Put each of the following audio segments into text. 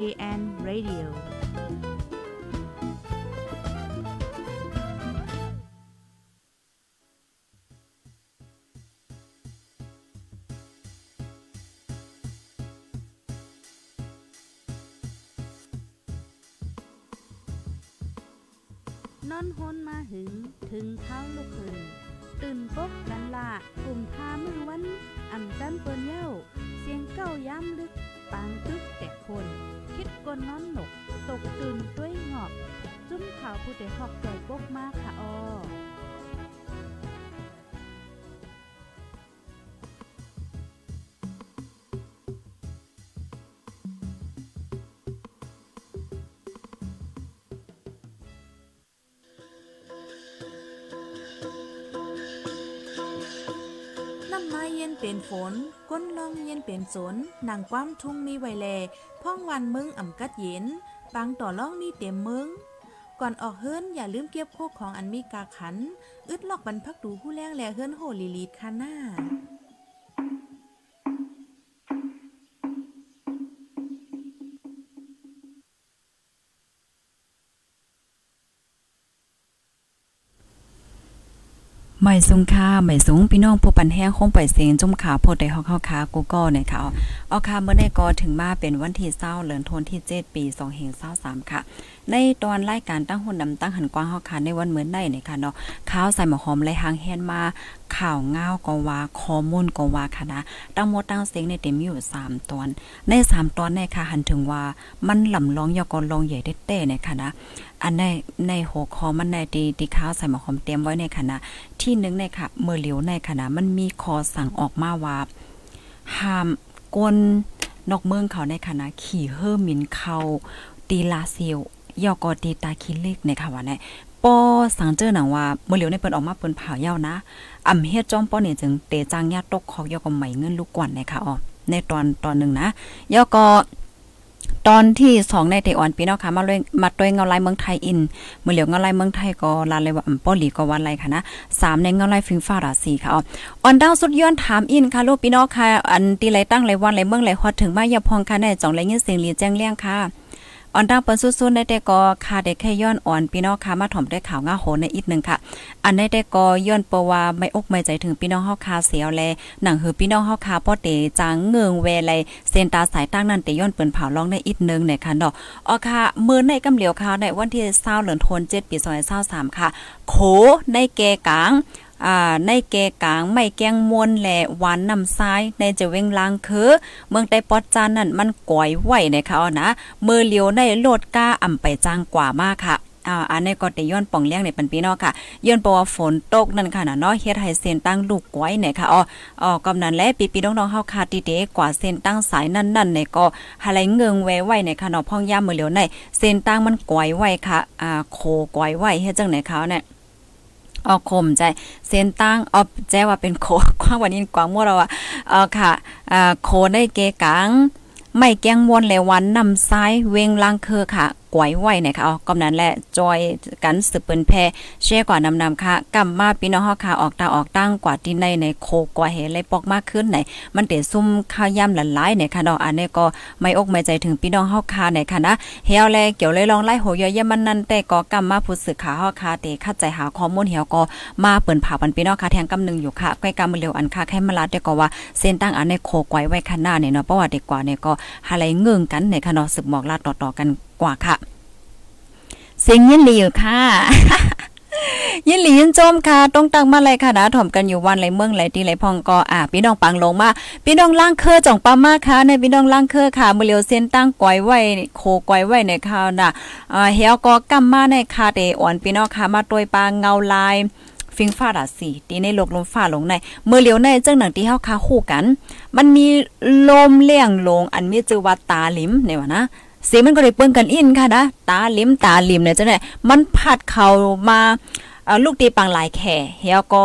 AN Radio เย็นเป็นฝน ก้นลองเย็นเป็นสนนางความทุ่งมีไวแลพ่องวันมึงอ่ำกัดเย็นปังต่อล่องมีเต็มมึง ก่อนออกเฮิรนอย่าลืมเก็บโคกของอันมีกาขัน อึดลอกบรรพักดูผู้แรงแลเฮิรนโหลีลีดคาน่า ใหม่สูงค่าใหม่สูงพี่น้องผู้ปันแห้งคงปล่อยเสียงจุ่มขาโพดได้เฮาเข้าคากูก็ในข่าวเอาค่ะเมื่อได้ก็ถึงมาเป็นวันที่เศร้าเดือนธันวาคมที่7ปี2523ค่ะ ในตอนรายการตั้งหุ่นดำตั้งหันกว้างเฮาค่ะในวันเหมือนได้เนี่ยค่ะเนาะข้าวใส่หมอหอมไหลหางแฮนมาข่าวง้าวก็ว่าข้อมูลก็ว่าค่ะนะตั้งหมดตั้งเสียงในเต็มอยู่ 3 ตอน ใน 3 ตอนเนี่ยค่ะหันถึงว่ามันลำลองยอกอลองใหญ่ได้เต้เนี่ยค่ะนะอันในในหัวข้อมันในตีตีข้าวใส่หมอหอมเตรียมไว้ในคณะนะที่หนึงในค่ะเมื่อเหลียวในคณะนะมันมีคอสั่งออกมาว่าห้ามกวนนอกเมืองเขาในคณะขี่เฮอร์มินเขาตีลาเซียว ยอกอตีตาคิเล็กในค่ะว่าในปอสังเจอหนังว่าเมื่อเหลียวในเปิ้นออกมาเปิ้นเผาเย้านะอำเฮ็ดจ้อมป้อนี่จึงเตจังญาตกคอกยอกก็ไหม่เงินลูกกวนในค่ะอ๋อในตอนตอนหนึ่งนะยอก็ตอนที่สองในเตออนปีเนาะค่ะมาเลยมาด้วยเงาลายเมืองไทยอินเมื่อเหลียวเงาลายเมืองไทยก็ลาเลยว่าอำป้อหลีก็วันไรค่ะนะสามในเงาลายฟิงฟ้าราศีค่ะออนดาวสุดย้อนถามอินค่ะลูกพี่น้องค่ะอันตีไรตั้งไรวันไรเมืองไรฮอดถึงมาอย่าพองค่ะในจ่องไรยินเสียงเรียนแจ้งเลี้ยงค่ะ ออนดาวเปิ้นสู้ๆได้แต่ก็ค่ะได้แค่ย้อนอ่อนพี่น้องค่ะมาถ่อมได้ข่าวง่าโหในอีกนึงค่ะ อันได้แต่ก็ย้อนปว่าไม่อกไม่ใจถึงพี่น้องเฮาคาเสียวแลหนังหือพี่น้องเฮาคาป้อเตจางเงืองเวไลเซนตาสายตั้งนั้นเตย้อนเปิ้นเผาลองได้อีกนึงเนี่ยค่ะเนาะอ๋อค่ะมื้อในกำเหลียวค่ะในวันที่20เดือนธันวาคม7ปี2023ค่ะโขในแกกลาง อ่าในแกกลางไม่แกงมวนแหละหวานน้ำซ้ายในจะเวงลางคือ เมืองใต้ปอดจานนั่นมันก่อยไหวนะคะเอานะมือเลียวในโลดก้าอ่ำไปจางกว่ามากค่ะอ่าอันนี้ก็ได้ย้อนป่องเลี้ยงในปันปีเนาะค่ะย้อนเพราะว่าฝนตกนั่นค่ะนะเนาะเฮ็ดให้เส้นตั้งลูกก้อยเนี่ยค่ะอ๋ออ๋อกำนั้นและปีๆน้องๆเฮาคาติเดกว่าเส้นตั้งสายนั่นๆเนี่ยก็หาไหลเงิงแวไว้ในค่ะเนาะพ่องย่ามมือเหลียวในเส้นตั้งมันก้อยไว้ค่ะอ่าโคก้อยไว้เฮ็ดจังไหนเขาเนี่ย ออกคมใจเส้นตั้งออแจว่าเป็นโคกว้างวันนี้กว้างมั่วเราอะเออค่ะอ่าโคได้เกกังไม่แกงวนแลยวันนำซ้ายเวงลางเคอค่ะกวยไว้นะคะอ๋อกำนั้นแหละจอยกันสืบเปิ้นแพแช่กว่านำนำค่ะกำมาพี่น้องเฮาค่ะออกตาออกตั้งกว่าที่ในในโคกว่าเฮเลยปอกมากขึ้นไหนมันเตซุ่มข้าวย่ำหลายๆเนี่ยค่ะเนาะอันนี้ก็ไม่อกไม่ใจถึงพี่น้องเฮาค่ะในค่ะนะเฮียวแลเกี่ยวเลยลองไล่โหยอยมันนั่นแต่ก็กำมาผู้สื่อข่าวเฮาค่ะเตคัดใจหาข้อมูลเฮียวก็มาเปิ้นผ่าปันพี่น้องค่ะแทงกำนึงอยู่ค่ะใกล้กำมือเร็วอันค่ะแค่มาลาดแต่ก็ว่าเส้นตั้งอันในโคกวยไว้ข้างหน้าเนี่ยเนาะเพราะว่าเด็กกว่าเนี่ยก็หาอะไรเงื่งกันในค่ะเนาะสืบบอกลาดต่อๆกัน กว่าค่ะ เสียงยินหลีอยู่ค่ะยินหลียินโจมค่ะต้องตั้งมาเลยค่ะนะถ่อมกันอยู่วันไรเมืองไรที่ไรพองก็อ่าพี่น้องปังลงมาพี่น้องล่างเคอจ่องปามาค่ะในพี่น้องล่างเคอค่ะมือเลียวเส้นตั้งก้อยไว้โคก้อยไว้ในข้าวนะอ่าเฮียก็กำมาในคาเดอ่อนพี่น้องค่ะมาตวยปลาเงาลายฟิงฟ้าดาสีตีในโลกลมฟ้าลงในเมื่อเลียวในเจ้าหนังที่เฮาคาคู่กัน มันมีลมเลี่ยงลงอันมีชื่อว่าตาลิมเนี่ยว่านะ สีมันก็ได้เปิ้นกันอินค่ะนะตาลิมตาลิมเนี่ยจังได๋มันพัดเข้ามาลูกตีปังหลายแข่เฮียก็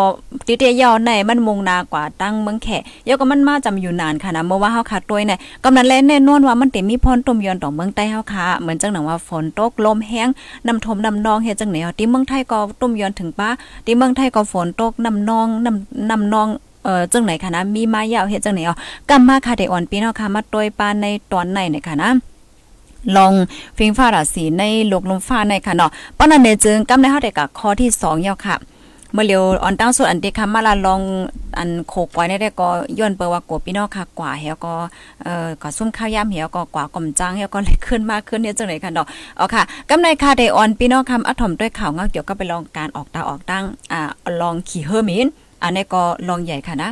ติเตยาวในมันมุงนากว่าตั้งเมืองแข่เฮียก็มันมาจำอยู่นานค่ะนะเมื่อว่าเฮาคัดตัวยเนี่ยกำนันแลแน่นอนว่ามันเต็มมีพรต้มยอนต่อเมืองใต้เฮาค่ะเหมือนจังหนังว่าฝนตกลมแห้งน้ำทมน้ำนองเฮ็ดจังไหนเอาที่เมืองไทยก็ต้มยอนถึงป้าที่เมืองไทยก็ฝนตกน้ำนองน้ำน้ำนองเออจังไหนค่ะนะมีมายาวเฮ็ดจังไหนเอากำมาค่ะได้อ่อนปีเนาะค่ะมาตวยปานในตอนไหนเนี่ยค่ะนะ ลองฟิงฟ้าราศีในลกลมฟ้าในค่ะเนาะป้อนนั้นในจึงกำในเฮาได้กับข้อที่2ยาวค่ะเมื่อเร็วออนตั้งสุดอันเดคามาลาลองอันโคกไว้ได้ก็ย้อนเปิว่ากัวพี่น้องค่ะกว่าเฮาก็เอ่อก็ซุ่มข้าวยามเฮาก็กว่ากล่อมจังเฮาก็เลยขึ้นมากขึ้นเนี่ยจังได๋ค่ะเนาะเอาค่ะกำในค่ะได้ออนพี่น้องคำอัถมด้วยข่าวเงาเกี่ยวก็ไปลองการออกตาออกตั้งอ่าลองขี่เฮอร์มินอันนี้ก็ลองใหญ่ค่ะนะ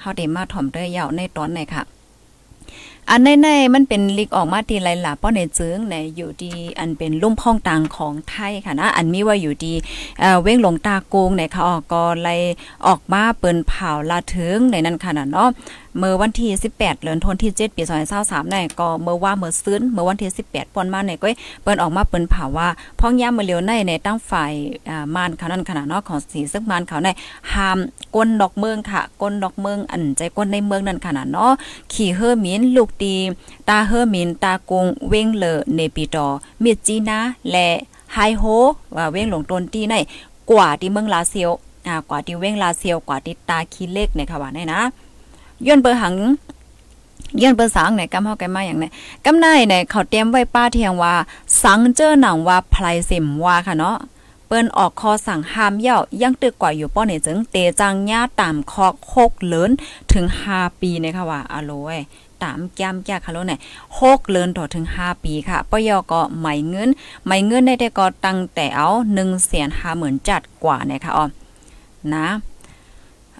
เฮาได้มาถมด้วยยาวในตอนไหนค่ะ อันในๆมันเป็นลิกออกมาทีไรล่ะป้อในจึงในอยู่ดีอันเป็นลุ่มพ้องต่างของไทยค่ะนะอันมีว่าอยู่ดีเอ่อเว้งหลงตาโกงในค่ะออกก็ไลออกมาเปิ้นเผาลาถึงในนั้นค่ะเนาะเมื่อวันที่ 18เดือนธันวาคมที่7ปี2023ในก็เมื่อว่าเมื่อซื้นเมื่อวันที่ 18ปอนมาในก็เปิ้นออกมาเปิ้นเผาว่าพ้องย่ามเมื่อเร็วในในตั้งฝ่ายอ่ามานเขานั้นขนาดเนาะของสีซึ่งมานเขาในห้ามก้นดอกเมืองค่ะก้นดอกเมืองอันใจก้นในเมืองนั่นขนาดเนาะขี่เฮอมินลูกดีตาเฮอมินตากงเว้งเลอเนปิดอเมียจีนะและไฮโฮว่าเว้งหลงตนตีในกว่าที่เมืองลาเซียวอ่ากว่าที่เว้งลาเซียวกว่าที่ตาคีเล็กในค่ะว่าในนะย้อนเบอร์หังย้อนเบอร์สังในกำเฮากันมาอย่างไหนกำนายในเขาเตรียมไว้ป้าเทียงว่า สังเจอหนังว่าไพลสิมว่าค่ะเนาะเปิ้นออกคอสั่งห้ามเย่ายังตึกกว่าอยู่ป้อเนี่ยจึงเตจังญาตามคอกหกเลินถึง5ปีนะคะว่าอโลย ตามแก้มแก้ค่ะโลเนี่ยหกเลินต่อถึง 5 ปีค่ะปยอก็ไหมเงินไหมเงินได้แต่ก็ตั้งแต่เอา1แสน5หมื่นจัดกว่านะคะอ๋อนะ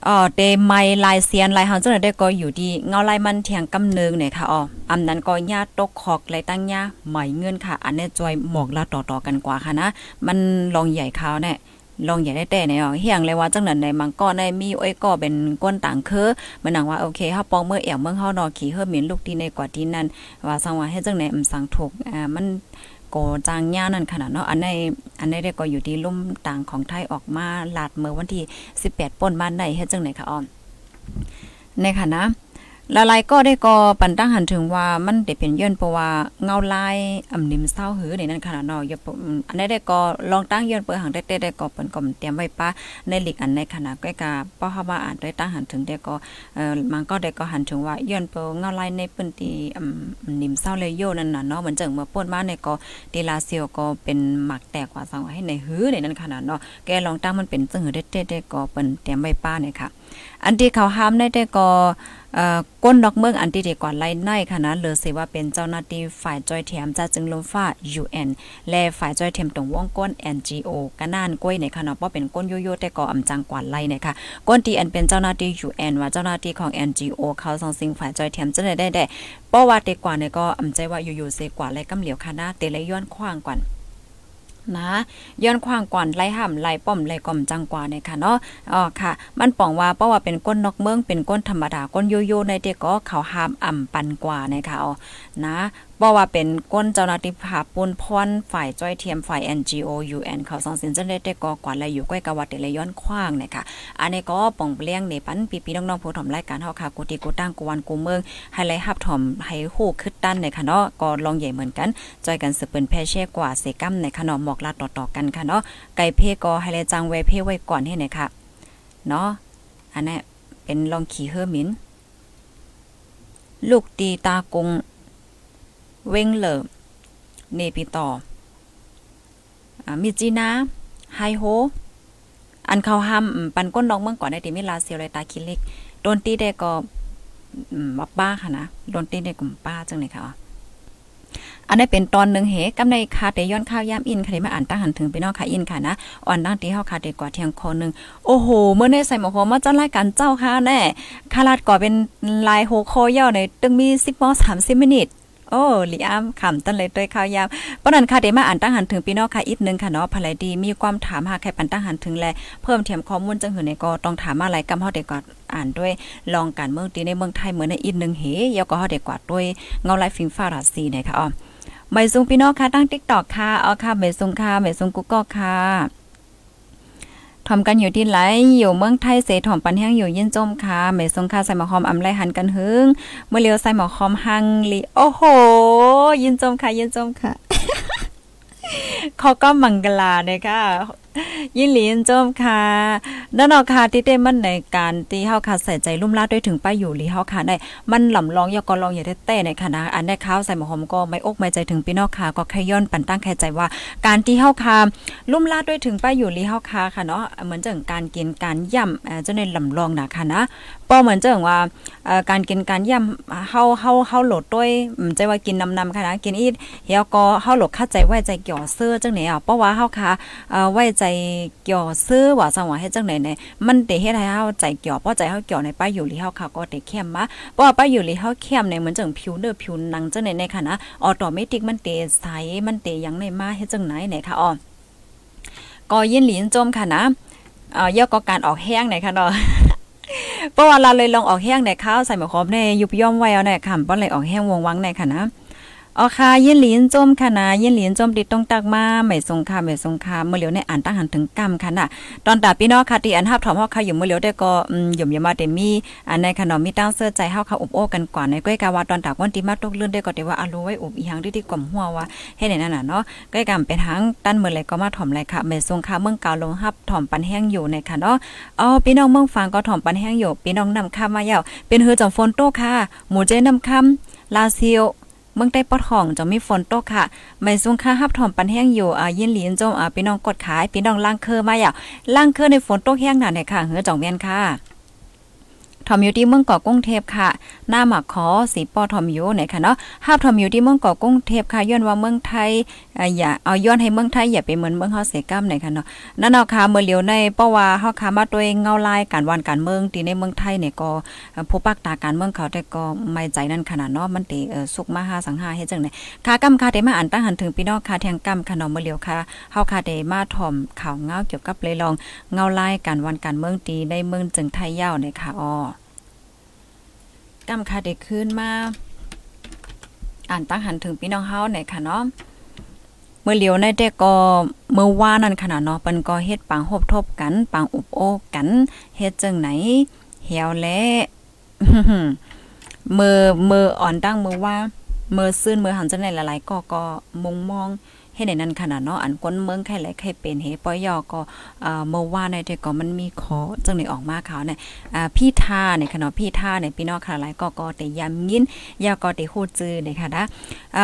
อ๋อเตไมลายเซียนลายเฮาจังได้ก็อยู่ดีเงาลายมันเถียงกำเนิงเนี่ยค่ะอ๋ออำนั้นก็ญาตกคอกลายตั้งญาไหมเงินค่ะ อันนี้จอยหมอกละต่อๆกันกว่าค่ะนะ มันลองใหญ่ขาวเนี่ย ลองใหญ่ได้แต่เนี่ยเฮียงเลยว่าจังนั้นในมังก็ในมีอ้อยก็เป็นก้นต่างคือมันหนังว่าโอเคเฮาปองเมื่อแอวเมืองเฮานอขี่เฮอเหม็นลูกที่ในกว่าที่นั้นว่าสังว่าให้จังไหนอำสังถูกอ่ามันโกจางย่านั่นขนาดเนาะอันในอันในเรียกก็อยู่ที่ลุ่มต่างของไทยออกมาลาดเมื่อวันที่ 18ป่นบ้านได้เฮ็ดจังไหนคะออมในค่ะนะ ละลายก็ได้ก็ปันตั้งหันถึงว่ามันได้เป็นย้อนเพราะว่าเงาลายอำนิมเศร้าหือในนั้นขนาดเนาะอย่าอันนี้ได้ก็ลองตั้งย้อนเปิดหังได้ได้ก็เปิ้นก็เตรียมไว้ป้าในหลีกอันในขนาดใกล้กาป้อเฮามาอ่านได้ตั้งหันถึงได้ก็เอ่อมันก็ได้ก็หันถึงว่าย้อนเปิเงาลายในเปิ้นที่อำนิมเศร้าเลยโยนั่นน่ะเนาะเหมือนจังเมื่อป่นมาในก็เดลาเซียวก็เป็นหมักแตกกว่าสังให้ในหือในนั้นขนาดเนาะแกลองตั้งมันเป็นจังหือได้ได้ก็เปิ้นเตรียมไว้ป้าเนี่ยค่ะ อันที่เขาห้ามได้ได้ก็ ก้นดอกเมืองอันที่ดีกว่าไล่ในค่ะนะเหลือสิว่าเป็นเจ้าหน้าที่ฝ่ายจอยเทียมจะจึงลมฟ้า UN และฝ่ายจอยเทียมตรงวงก้น NGO ก็น่านก้วยในค่ะเนาะเพราะเป็นก้นโยโย่แต่ก็อำจังกว่าไล่เนี่ยค่ะก้นที่อันเป็นเจ้าหน้าที่ UN ว่าเจ้าหน้าที่ของ NGO เขาส่งสิ่งฝ่ายจอยเทียมจะได้ได้เพราะว่าเตกว่าเนี่ยก็อำใจว่าอยู่ๆเสกว่าไล่กำเหลียวค่ะนะเตเลยย้อนขว้างกว่า นะย้อนควางก่อนไล่ห่ำไล่ป้อมไล่ก่อมจังกว่าเนี่ยค่ะเนาะอ๋อค่ะ มันป่องว่าเพราะว่าเป็นก้นนอกเมืองเป็นก้นธรรมดาก้นโยโย่ในเด็กก็เขาห้ามอ่ำปันกว่าเนี่ยค่ะอ๋อนะ เพราะว่าเป็นก้นเจ้าหน้าที่ภาปุนพรฝ่ายจ้อยเทียมฝ่าย NGO UN เขาสองสินจังได้แต่ก็กว่าและอยู่ใกล้กับวัดเลยย้อนขวางเนี่ยค่ะอันนี้ก็ป่องเลี้ยงในปันปีๆน้องๆผู้ถมรายการเฮาค่ะกูติกูตั้งกูวันกูเมืองให้ไล่ฮับถมให้ฮู้คึดตั้นในค่ะเนาะก็ลองใหญ่เหมือนกันจอยกันสืบเปิ้นแพ่เช่กว่าเสกัมในค่ะเนาะหมอกลาดต่อๆกันค่ะเนาะไก่เพก็ให้เลยจังไว้เพไว้ก่อนให้ไหนค่ะเนาะอันนี้เป็นลองขี่เฮอมินลูกตีตากง เว้งเหลิมเนปิต่อมิจีนาไฮโฮ อันเขาห้ามปันก้นดองเมื่อก่อนได้ติมิลาเซียวเลยตาคิเล็กโดนตีได้ก็บักบ้าค่ะนะโดนตีได้กลุ่มป้าจังเลยค่ะอันนี้เป็นตอนหนึ่งเหกำในคาเตย้อนข้าวยามอินค่ะมาอ่านตั้งหันถึงไปนอกค่ะอินค่ะนะอ่อนตั้งที่เฮาคาเตกว่าเที่ยงคอนึงโอ้โหเมื่อในใส่หมอหอมาจัดรายการเจ้าค่ะแน่คาลาดก่อเป็นลายโหคอย่อในตึงมี10มอ30มินิท โอ้ลีอาขำตั้นเลยด้วยข้าวยามปนั้นค่ะเดมาอ่านตั้งหันถึงพี่น้องค่ะอีกนึงค่ะเนาะภรรยดีมีความถามหาใครปันตั้งหันถึงแลเพิ่มเทียมข้อมูลจังหือในก็ต้องถามมาหลายกำเฮาได้ก่อนอ่านด้วยลองการเมืองตีในเมืองไทยเหมือนในอีกนึงเฮยาก็เฮาได้กว่าด้วยเงาลายฟิงฟ้าราศีเนี่ยค่ะอ๋อใบซุงพี่น้องค่ะตั้ง TikTok ค่ะเอค่ะใบซุงค่ะใบซุงกุ๊กก็ค่ะ ทอมกันอยู่ที่ไหลอยู่เมืองไทยเสถอมปันแห้งอยู่ยินจมค่ะเมสงค่าใส่หมอคอมอำไรหันกันหึงเมื่อเลียวใส่หมอคอมหังลีโอ้โหยินจมค่ะยินจมค่ะเขาก็มังกลาเนี่ยค่ะ ยินหลีนจมค่ะนั่นเนาค่ะที่ได้มันในการตีเฮาค่ะใส่ใจลุ่มลาดด้วยถึงป้าอยู่หลีเฮาค่ะได้มันหล่ำลองยากอลองอย่าได้แต่ในคณะอันได้ข้าวใส่หมอหอมก็ไม่อกไม่ใจถึงพี่นอกค่ะก็แค่ย้อนปันตั้งแค่ใจว่า การที่เฮาค่ะลุ่มลาดด้วยถึงป้าอยู่หลีเฮาค่ะค่ะเนาะเหมือนจังการกินการย่ำเจะในหล่ำลองนะค่ะนะป้อเหมือนจังว่าการกินการย่ำเฮาเฮาเฮาโหลดด้วยใจว่ากินนำๆค่ะนะกินอีเฮียก็เฮาโหลดคัดใจไว้ใจเกี่ยวเสื้อจังไหนอะเพราะว่าเฮาค่ะไว้ใจใจเกี่ยวซื้อว่าจังวาเฮ็ดจังได๋เนี่ยมันได้เฮ็ดให้เฮาใจเกี่ยวเพราะใจเฮาเกี่ยวในป้ายอยู่ลีเฮาค่ะก็ได้เข้มมาเพราะว่าป้ายอยู่ลีเฮาเข้มเนี่ยเหมือนจังผิวเนื้อผิวหนังจังได๋ในค่ะนะออโตเมติกมันเตใสมันเตยังในมาเฮ็ดจังไหนเนี่ยค่ะอ๋อก็ยินหลินจมค่ะนะเอ่อยอก็การออกแห้งเนี่ยค่ะเนาะเพราะว่าเราเลยลองออกแห้งในข้าวใส่หมะครบในยุบย่อมไว้เอาเนี่ยค่ะบ่เลยออกแห้งวงวังในค่ะนะ อ๋อค่ะยินหลินจมค่ะนะยินหลินจมติดต้องตักมาไม่สงคาไม่สงคาเมื่อเหลียวในอ่านตั้งหันถึงกรรมค่ะน่ะตอนตาพี่น้องค่ะที่อันฮับถอมเฮาค่ะอยู่เมื่อเหลียวได้ก็อืมย่มยมาแต่มีอันในขนมมีตั้งเสื้อใจเฮาค่ะอบโอ้กันกว่าในก้อยกาว่าตอนตากวันที่มาตกเลื่อนได้ก็ได้ว่าอารู้ไว้อบอีหังที่ที่กล่อมหัวว่าเฮ็ดนั่นน่ะเนาะก้อยกำเป็นทางตั้นเมื่อไรก็มาถอมเลยค่ะไม่สงคาเมืองกาวลงฮับถอมปันแห้งอยู่ในค่ะเนาะอ๋อพี่น้องเมืองฟังก็ถอมปันแห้งอยู่พี่น้องนำคำมาเยาเป็นเฮือจอมฝนโตค่ะหมู่เจนำคำลาซิโอ เมืองใต้ปอดห้องจะมีฝนตกค่ะไม่สูงค่าหับถอมปันแห้งอยู่อ่ายินหลีนจมอ่าพี่น้องกดขายพี่น้องล่างเคอมาอย่าล่างเคอในฝนตกแห้งหนาเนี่ยค่ะเฮือจ่องเมียนค่ะ อมอยู่ที่เมืองเกาะกุ้งเทพค่ะ หน้าหมักขอสีปอทอมอยู่ไหนค่ะเนาะภาพทอมอยู่ที่เมืองเกาะกุ้งเทพค่ะย้อนว่าเมืองไทยอย่าเอาย้อนให้เมืองไทยอย่าไปเหมือนเมืองเฮาเสกัมไหนค่ะเนาะนั่นเอาค่ะเมื่อเหลียวในเพราะว่าเฮาค่ะมาตัวเองเงาลายการวันการเมืองที่ในเมืองไทยเนี่ยก็ผู้ปักตาการเมืองเขาแต่ก็ไม่ใจนั่นขนาดเนาะมันติสุกมาหาสังหาเฮ็ดจังได๋ค่ะกำค่ะได้มาอ่านตั้งหันถึงพี่น้องค่ะแทงกำค่ะเนาะเมื่อเหลียวค่ะเฮาค่ะได้มาถ่อมข่าวเงาเกี่ยวกับเลยลองเงาลายการวันการเมืองตีในเมืองจึงไทยยาวเนี่ยค่ะอ๋อ กำค่ะได้ขึ้นมา อ่านตั้งหันถึงพี่น้องเฮาหนค่ะเนาะเมื่อเหลียวในแต่ก็เมื่อว่านั่นขนาดเนาะเปิ้นก็เฮ็ดปังหบทบกันปังอุบโอกันเฮ็ดจังไหนเหี่ยวแลมือมืออ่อนตั้งมือว่ามือซื่นมือหันจังไหนหลายๆก็ก็มุงมอง เฮ็ดในนั้นขนาดเนาะอันก้นเมืองใครหลายใครเป็นเฮปอยอก็เมื่อวานในแต่ก็มันมีขอจังได๋ออกมาเขาเนี่ยพี่ท่าเนี่ยค่ะเนาะพี่ท่าเนี่ยพี่น้องค่ะหลายก็ก็แต่ยำยินยาก็แต่ฮู้จื้อเลยค่ะนะ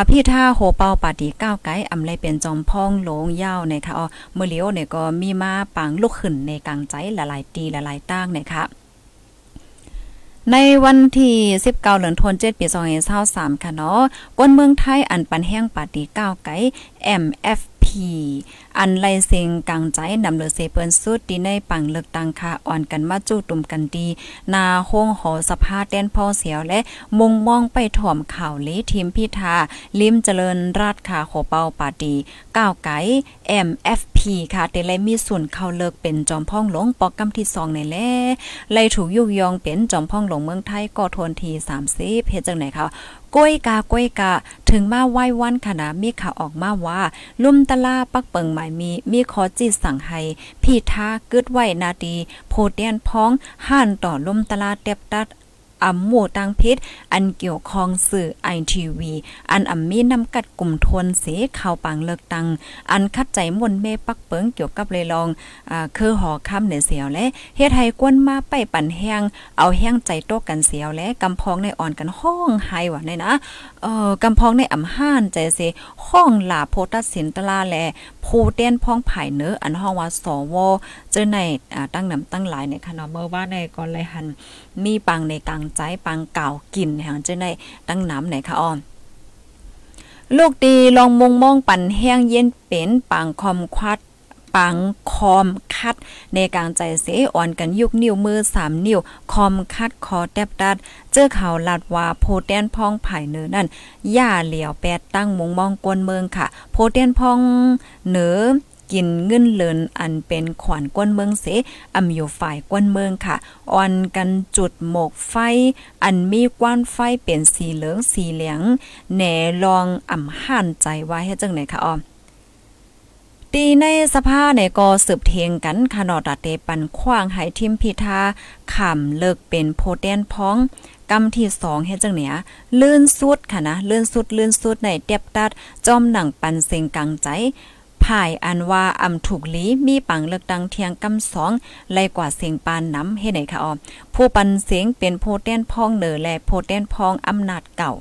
พี่ท่าโหเปาปาติก้าวไกอำไรเป็นจอมพ่องหลงยาวเนี่ยค่ะอ๋อเมื่อเลียวเนี่ยก็มีมาปังลุกขึ้นในกลางใจหลายๆตีหลายๆตั้งนี่ยค่ะ ในวันที่ 19เดือนธันวาคมปี2023ค่ะเนาะกวนเมืองไทยอันปันแห้งปาตีก้าวไก่ MFP อันไลเซงกลางใจนำเลือเซเปิ้นสุดที่ในปังเลือกตังค่ะอ่อนกันมาจู้ตุ่มกันดี นาโฮงหอสภาแต้นพ่อเสียวและมุงมองไปถ่อมข่าวลีทีมพิธาลิมเจริญราชค่ะโขเปาปาตีก้าวไก่ MFP ค่ะแต่เลยมีส่วนเข้าเลิกเป็นจอมพ่องหลงปอกกำที่2ในแลไลถูกยุกยองเป็นจอมพ่องหลงเมืองไทยก็ทนที30เฮ็ดจังไหนคะก้อยกาก้อยกาถึงมาไหว้วันขณะมีข่าวออกมาว่า ลุ่มตะลาปักเปิงหมายมีมีขอจิตสั่งให้พี่ท้ากึดไหวนาดีโพเตียนพ้องห่านต่อลุ่มตะลาเต็บตัด อำหมู่ตังพิษ อันเกี่ยวข้องสื่อไอทีวีอันอำมีนำกัดกลุ่มทนเสข่าวปังเลิกตัง อันคัดใจมนเมปักเปิงเกี่ยวกับเลยลองอ่าคือหอคำในเสียวและเฮ็ดให้กวนมาไปปั่นแห้งเอาแห้งใจโตกันเสียวและกำพองในอ่อนกันห้องไห้ว่ะเนี่ยนะเอ่อกำพองในอำห้านใจเสห้องหลาโพตัสสินตลาแลผู้เต้นพ้องไผ่เนื้ออันห้องว่าสวเจอในอ่าตั้งนำตั้งหลายในคณะเมื่อว่าในก่อนเลยหันมีปังในกลางใจปังเก่ากินแห่งจะได้ตั้งน้ำไหนคะอ้อมลูกดีลองมงมองปั่นแห้งเย็นเป็นปังคอมควัดปังคอมคัด ในกลางใจเสอ่อนกันยุกนิ้วมือสามนิ้ว คอมคัดคอแตบดัด เจอข่าลาดว่าโพเทนพองไผ่เนื้อนั่นย่าเหลียวแปดตั้งมงมองกวนเมืองค่ะ โพเทนพองเหนือ กินเงินเลินอันเป็นขวัญกวนเมืองเสอำอยู่ฝ่ายกวนเมืองค่ะอ่อนกันจุดหมกไฟ อันมีกว้านไฟเป็นสีเหลืองสีเหลืองแหนลองอ่ำห่านใจไว่าเฮ็ดจังไหนคะอ้อตีในสภาเนี่ยก็สืบเทียงกันคานอดเตปันขว้างให้ทิมพิธาขำเลิกเป็นโพเทนพ้องกำที่สองเฮ็ดจังเนียลื่นสุดค่ะนะ ลื่นสุด ลื่นสุดในเตียบตัด จอมหนังปันเซงกังใจ ไผผ่ายอันว่าอำถูกลีมีปังเลือกดังเทียงกำสองไล่กว่าเสียงปานน้ำเฮ็ดไหนคะอ๋อผู้ปันเสียงเป็นโพเตนพองเหนือและโพเตนพองอำนาจเก่า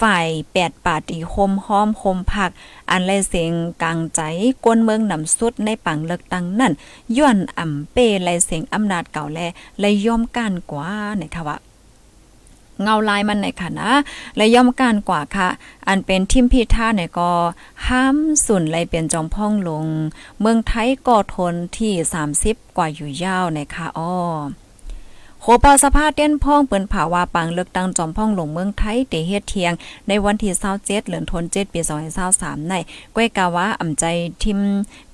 ฝ่ายแปดปาตีโฮมห้อมโฮมผัก อันไรเสียงกลางใจกวนเมืองนำสุดในปังเลือกตังนั่นย้อนอ่ำเปไรเสียงอำนาจเก่าแลและย่อมก้านกว่าในะคะว่า เงาลายมันในค่ะนะ และย่อมการกว่าค่ะ อันเป็นทิมพิท่าเนี่ยก็ห้ามสุนเลยเป็นจอมพ่องลง เมืองไทยก็ทนที่ 30 กว่าอยู่ยาวในค่ะอ้อโคปาสภาเต้นพ่องเปิ้นผาวาปังเลือกตั้งจอมพ่องหลงเมืองไทยเตเฮ็ดเทียง ในวันที่27เดือนธันวาคมปี2023ในก้วยกาวาอ่ำใจทิม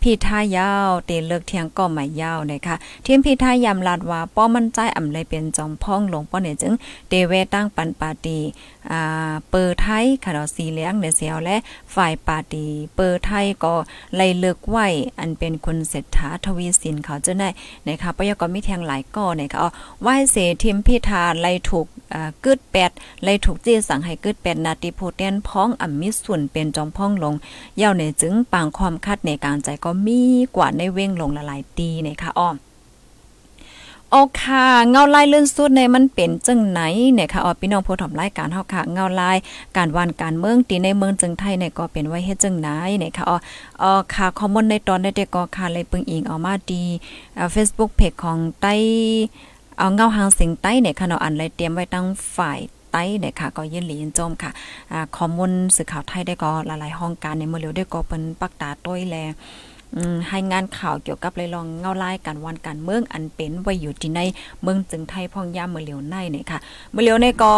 พี่ทายาวเตเลือกเทียงก็หมายาวนะคะทีมพี่ทายามลาดว่าป้อมันใจอ่ำเลยเป็นจอมพ่องหลงป้อเนี่ยจึงเตเวตั้งปันปาตีอ่าเปิดไทยค่ะดอกสีเหลืองในเสียวและฝ่ายปาตีเปิดไทยก็ไล่เลือกไหวอันเป็นคุณเศรษฐาทวีสินเขาจะได้นะคะปยกรมีแทงหลายก้อนะคะเอาไหว้เสทีมพิธาไล่ถูกอ่ากึดแปดไล่ถูกจี้สั่งให้กึดแปดนาติโพเทนพ้องอ่ำมิส่วนเป็นจอมพ่องลงเย่าในจึงปางความคัดในการใจก็มีกว่าในเว้งลงละลายตีนะคะอ้อมโอค่ะเงาลายเลื่อนสุดในมันเป็นจังไหนเนี่ยค่ะอ๋อพี่น้องผู้ถมรายการเฮาค่ะเงาลายการวันการเมืองตีในเมืองจึงไทยเนี่ยก็เป็นไว้เฮ็ดจังไหนเนี่ยค่ะอ๋ออ๋อค่ะคอมมอนในตอนได้ก็ค่ะเลยปึงอิงเอามาดีอ่า Facebook Page ของใต้เอาเงาหางสิงใต้เนี่ยค่ะเนาะอันเลยเตรียมไว้ตั้งฝ่ายใต้เนี่ยค่ะก็ยินหลียินจมค่ะอ่าข้อมูลสื่อข่าวไทยได้ก็หลายๆห้องการในเมื่อเร็วได้ก็เป็นปักตาต้อยแล ให้งานข่าวเกี่ยวกับเลยลองเงาไล่กันวันการเมืองอันเป็นไว้อยู่ที่ในเมืองจึงไทยพ่องยามเมื่อเหลียวในเนี่ยค่ะ เมื่อเหลียวในก็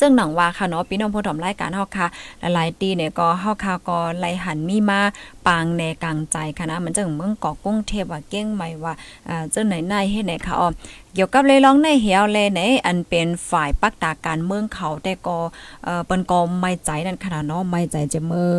จึงหนังว่าค่ะเนาะพี่น้องผู้ถมรายการเฮาค่ะหลายๆตีเนี่ยก็เฮาค่ะก็ไล่หันมีมาปางในกลางใจค่ะนะมันจังเมืองเกาะกุ้งเทพว่าเก้งใหม่ว่าอ่าเจ้าไหนนายเฮ็ดไหนค่ะอ๋อเกี่ยวกับเลยร้องในเหี่ยวเลยในอันเป็นฝ่ายปักตาการเมืองเขาแต่ก็เอ่อเปิ้นก็ไม่ใจนั่นขนาดเนาะไม่ใจจะมือ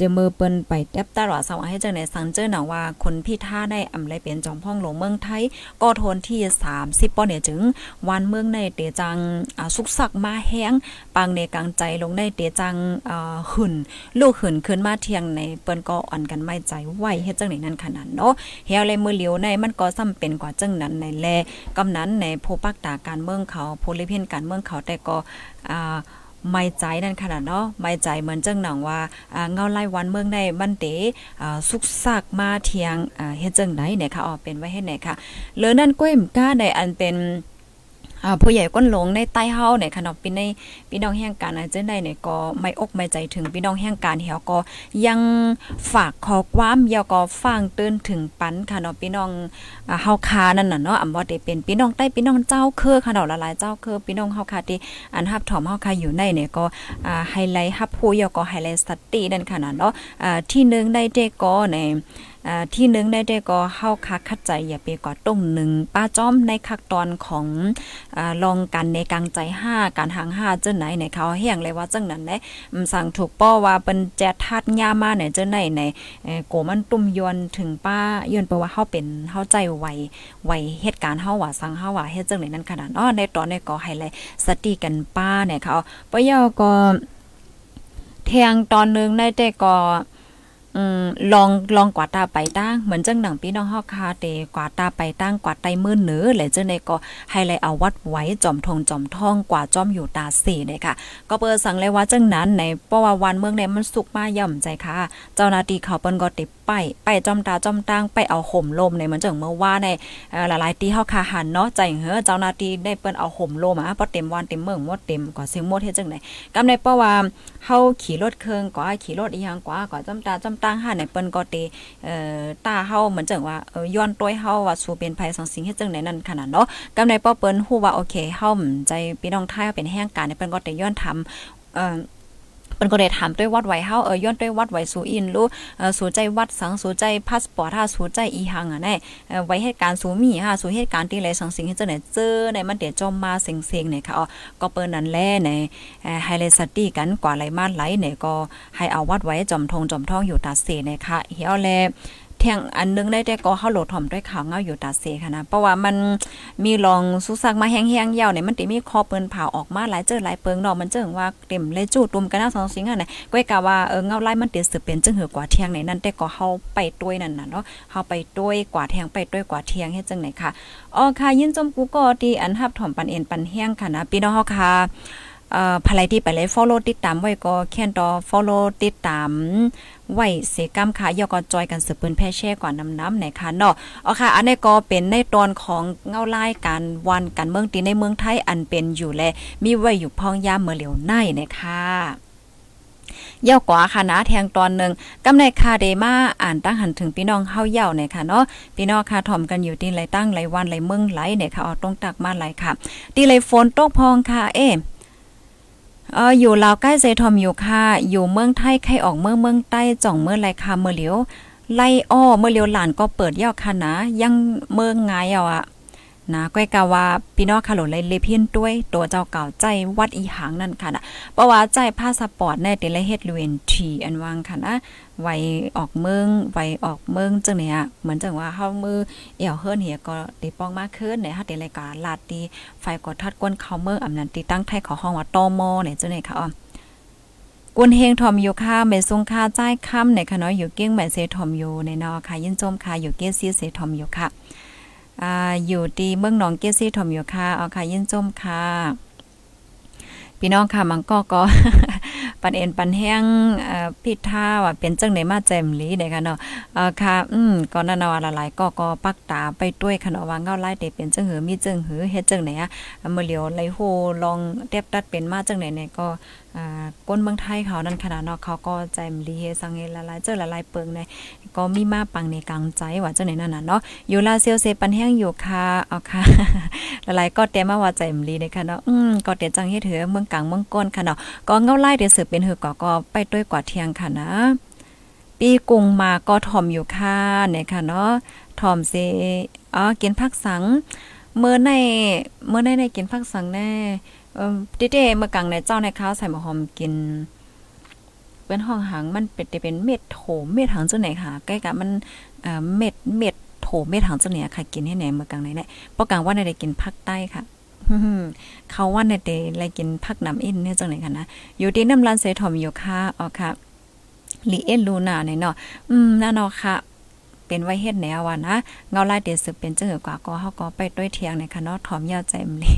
จะมือเปิ้นไปแทบตลอดสว่าให้เจังไหนสังเจอหนังว่าคนพี่ท่าได้อำไรเป็นจอมพ่องหลวงเมืองไทย ก็ทนที่30ป้อเนี่ยจึง วันเมืองในเตจังอ่าสุกสักมาแห้งปังในกลางใจลงในเตจังอ่อหื่นลูกหื่นขึ้นมาเที่ยงในเปิ้นก็อ่อนกันไม่ใจไหวเฮ็ดจังไหนนั่นขนาดเนาะเฮียเลยมือเหลียวในมันก็ซ้ำเป็นกว่าจังนั้นในแลกำนั้นในโพปักตาการเมืองเขาโพลิเพนการเมืองเขาแต่ก็อ่า ไม่ใจนั่นขนาดเนาะไม่ใจเหมือนจังหนังว่าเงาไล่วันเมืองในมันเตสุกซากมาเทียงเฮ็ดจังไหนเนี่ยค่ะอ๋อเป็นไว้ให้ไหนค่ะเลอนั่นก้อยมก้าในอันเป็น ผู้ใหญ่ก้นหลงในใต้เฮาเนี่ยค่ะเนาะพี่ในพี่น้องแห่งการอาจจะได้เนี่ยก็ไม่อกไม่ใจถึงพี่น้องแห่งการเหี่ยวก็ยังฝากขอความเยาวก็ฟังเตือนถึงปันค่ะเนาะพี่น้องเฮาคานั่นน่ะเนาะอำว่ได้เป็นพี่น้องใต้พี่น้องเจ้าเครือค่ะเนาะหลายๆเจ้าเครือพี่น้องเฮาคาที่อันฮับถอมเฮาคาอยู่ในเนี่ยก็อ่าไฮไลท์ฮับผู้ยาวก็ไฮไลท์สตินั่นค่ะเนาะอ่าที่1ได้เด็กก็ใน ที่หนึ่งได้ได้ก็เฮาคักคัดใจอย่าไปก่อต้งหนึ่งป้าจ้อมในคักตอนของอลองกันในกลางใจห้าการหางห้าเจ้าไหนในเขาแห้งเลยว่าจังนั้นเด้สั่งถูกป้อว่าเป็นแจทัดย่ามาเนี่ยเจ้าไหนในโกมันตุ้มยวนถึงป้ายวนเพราะว่าเฮาเป็นเฮาใจไวไวเหตุการณ์เฮาว่าสั่งเฮาว่าเฮ็ดจังไหนนั้นขนาดอ้อในตอนนี้ก็ให้เลยสติกันป้าเนี่ยเขาปะยอก็แทงตอนนึงได้แต่ก็ อืมลองลองกวาดตาไปตั้งเหมือนจังหนังพี่น้องฮอกคาเตกวาดตาไปตั้งกวาดไตมือเหนือแหละจังได๋ก็ให้เลยเอาวัดไว้จอมทองจอมทองกว่าจอมอยู่ตาเสเด้ค่ะ ก็เปิดสั่งเลยว่าจังนั้นในเพราะว่าวันเมืองในมันสุกมาย่ำใจค่ะ เจ้าหน้าที่เขาเปิ้นก็ติด ไปไปจอมตาจอมตังไปเอาห่มลมในเหมือนจังเมื่อว่าในหลายๆตีเฮาคาหันเนาะใจเฮ้อเจ้านาทีได้เปิ้นเอาห่มลมอะพอเต็มวันเต็มเมืองหมดเต็มก็ซิงหมดเฮ็ดจังได๋กำในเพราะว่าเฮาขี่รถเครื่องก็ขี่รถอีหยังกว่าก็จอมตาจอมตังหาในเปิ้นก็เตเอ่อตาเฮาเหมือนจังว่าย้อนต้วยเฮาว่าสู่เป็นภัยสังสิงเฮ็ดจังได๋นั่นขนาดเนาะกำในป้อเปิ้นฮู้ว่าโอเคเฮาใจพี่น้องไทยเป็นแห่งการเปิ้นก็ได้ย้อนทำเอ่อ เปิ้นก็ได้ถามด้วยวัดไหวเฮาเออย้อนด้วยวัดไหวสูอินรู้เออสู่ใจวัดสังสู่ใจพาสปอร์ตฮาสู่ใจอีหังอะแน่เออไว้เหตุการณ์สูมีฮะสู่เหตุการณ์ที่ไรสังสิงเฮ็ดจังไหนเจอในมันเดี๋ยวจอมมาเซ็งๆเนี่ยค่ะอ๋อก็เปิ้นนั้นแลในเอ่อไฮไลท์สตี้กันกว่าไหลมาไหลเนี่ยก็ให้เอาวัดไว้จอมทงจอมทองอยู่ตาเสเนี่ยค่ะเฮียแล เทียงอันนึงได้แต่ก็เฮาโหลดถ่อมด้วยข่าวเงาอยู่ตาเซค่ะนะเพราะว่ามันมีรองสุซักมาแห้งๆยาวเนี่ยมันติมีคอเปิ้นเผาออกมาหลายเจอหลายเปิงเนาะมันเจิงว่าเต็มเลยจูดตุ่มกันหน้าสองสิงอะนะก้อยกะว่าเออเงาไล่มันติสืบเป็นจึงหือกว่าเทียงไหนนั่นแต่ก็เฮาไปด้วยนั่นน่ะเนาะเฮาไปด้วยกว่าเทียงไปด้วยกว่าเทียงเฮ็ดจังไหนค่ะอ๋อค่ะยินจมกูก็ที่อันฮับถ่อมปันเอ็นปันแห้งค่ะนะพี่น้องเฮาค่ะ เอ่อภายที่ไปเลย follow ติดตามไว้ก็แค่นต่อ follow ติดตามไว้เสกรรมค่ะยอก็จอยกันสืบปืนแพ่แช่ก่อนน้ำๆไหนค่ะเนาะอ๋อค่ะ อันนี้ก็เป็นในตอนของเงาไล่การวันการเมืองตีในเมืองไทยอันเป็นอยู่แลมีไว้อยู่พองยามเมื่อเหลียวในนะคะเย่ากว่าค่ะนะแทงตอนหนึ่งกำในคาเดมาอ่านตั้งหันถึงพี่น้องเฮาเย่าเนี่ยค่ะเนาะพี่น้องค่ะถ่อมกันอยู่ที่ไรตั้งไรวันไรเมืองไหลเนี่ยค่ะเอาตรงตักมาไหลค่ะที่ไรฝนตกพองค่ะเอ๊ เอออยู่ลาวใกล้เซทอมอยู่ค่ะ อยู่เมืองไทยใครออกเมืองเมืองใต้จ่องเมื่อไรค่ะเมื่อเหลียวไล่อ้อเมื่อเลียวหลานก็เปิดย่อค่ะนะยังเมืองไงเอาอะนะก้อยกาว่าพี่น้องค่ะหลเลยเลเพียนด้วยตัวเจ้าเก่าใจวัดอีหางนั่นค่ะนะเพราะว่าใจพาสปอร์ตแน่เตละเฮ็ดเวนทีอันวางค่ะนะ ไวออกเมืองไวออกเมืองจังเนี่ยเหมือนจังว่าเฮามือเอี่ยวเฮิรนเหียก็ตีป้องมากขึ้นเนี่ยเฮาเตเลยกาลาดตีไฟก็ทัดก้นเข้าเมืองอำนั้นตีตั้งไทยขอห้องว่าตมเนี่ยจังเนี่ยค่ะอ๋อกุนเฮงทอมอยู่ค่ะเมซุงค่าใจค่ำในค่ะเนาะอยู่เกี้ยงแม่เซทอมอยู่ในนอค่ะยินจมค่ะอยู่เกี้ยซีเซทอมอยู่ค่ะอ่าอยู่ที่เมืองหนองเกซี่ถมอยู่ค่ะเอาค่ะยินจมค่ะพี่น้องค่ะมังก็ก็ ปันเอ็นปันแห้งพิท่าว่าเป็นจังไหนมาแจมลีเด้ค่ะเนาะค่ะอืมก็นั่นว่าหลายๆก็ก็ปักตาไปด้วยค่ะเนาะว่าเงาไล่เตเป็นจังหือมีจังหือเฮ็ดจังไหนอะเมื่อเหลียวไหลโฮลองเต็บตัดเป็นมาจังไหนเนี่ยก็ ก้นเมืองไทยเขานั่นขนาดเนาะเขาก็ใจมลีเฮสังเฮละลายเจอละลายเปิงในก็มีมาปังในกลางใจว่าเจังไหนนั่นน่ะเนาะอยู่ลาเซียวเซปันแห้งอยู่ค่ะเอาค่ะละลายก็เตมาว่าใจมลีเด้ค่ะเนาะอืมก็เตจังเฮ็ดเถือเมืองกลางเมืองก้นค่ะเนาะก็เงาไล่เดี๋ยวสืบเป็นเหือก็ก็ไปด้วยกว่าเที่ยงค่ะนะปีกุงมาก็ถ่อมอยู่ค่ะเนี่ยค่ะเนาะถ่อมเซอ๋อกินผักสังเมื่อในเมื่อในในกินผักสังแน่ เอ่อเด้ๆเมื่อกลางในเจ้าในข้าวใส่หมะหอมกินเป็นห้องหางมันเป็นจะเป็นเม็ดโถเม็ดหางจังไหนค่ะใกล้กับมันเม็ดเม็ดโถเม็ดหางจังไหนค่ะกินให้ไหนเมื่อกลางในเนี่ยปอกลางว่าในได้กินภาคใต้ค่ะเขาว่าในเดไรกินผักน้ำอินเนี่ยจังไหนคะนะอยู่ที่น้ำลานเซทอมอยู่ค่ะอ๋อค่ะลีเอ็นลูนาเนี่ยเนาะอืมนั่นเนาะค่ะ เป็นไว้เฮ็ดแนวว่านะเงาลายเดสืบเป็นจังหือกว่าก็เฮาก็ไปด้วยเทียงในค่ะเนาะถอมยาวใจมลี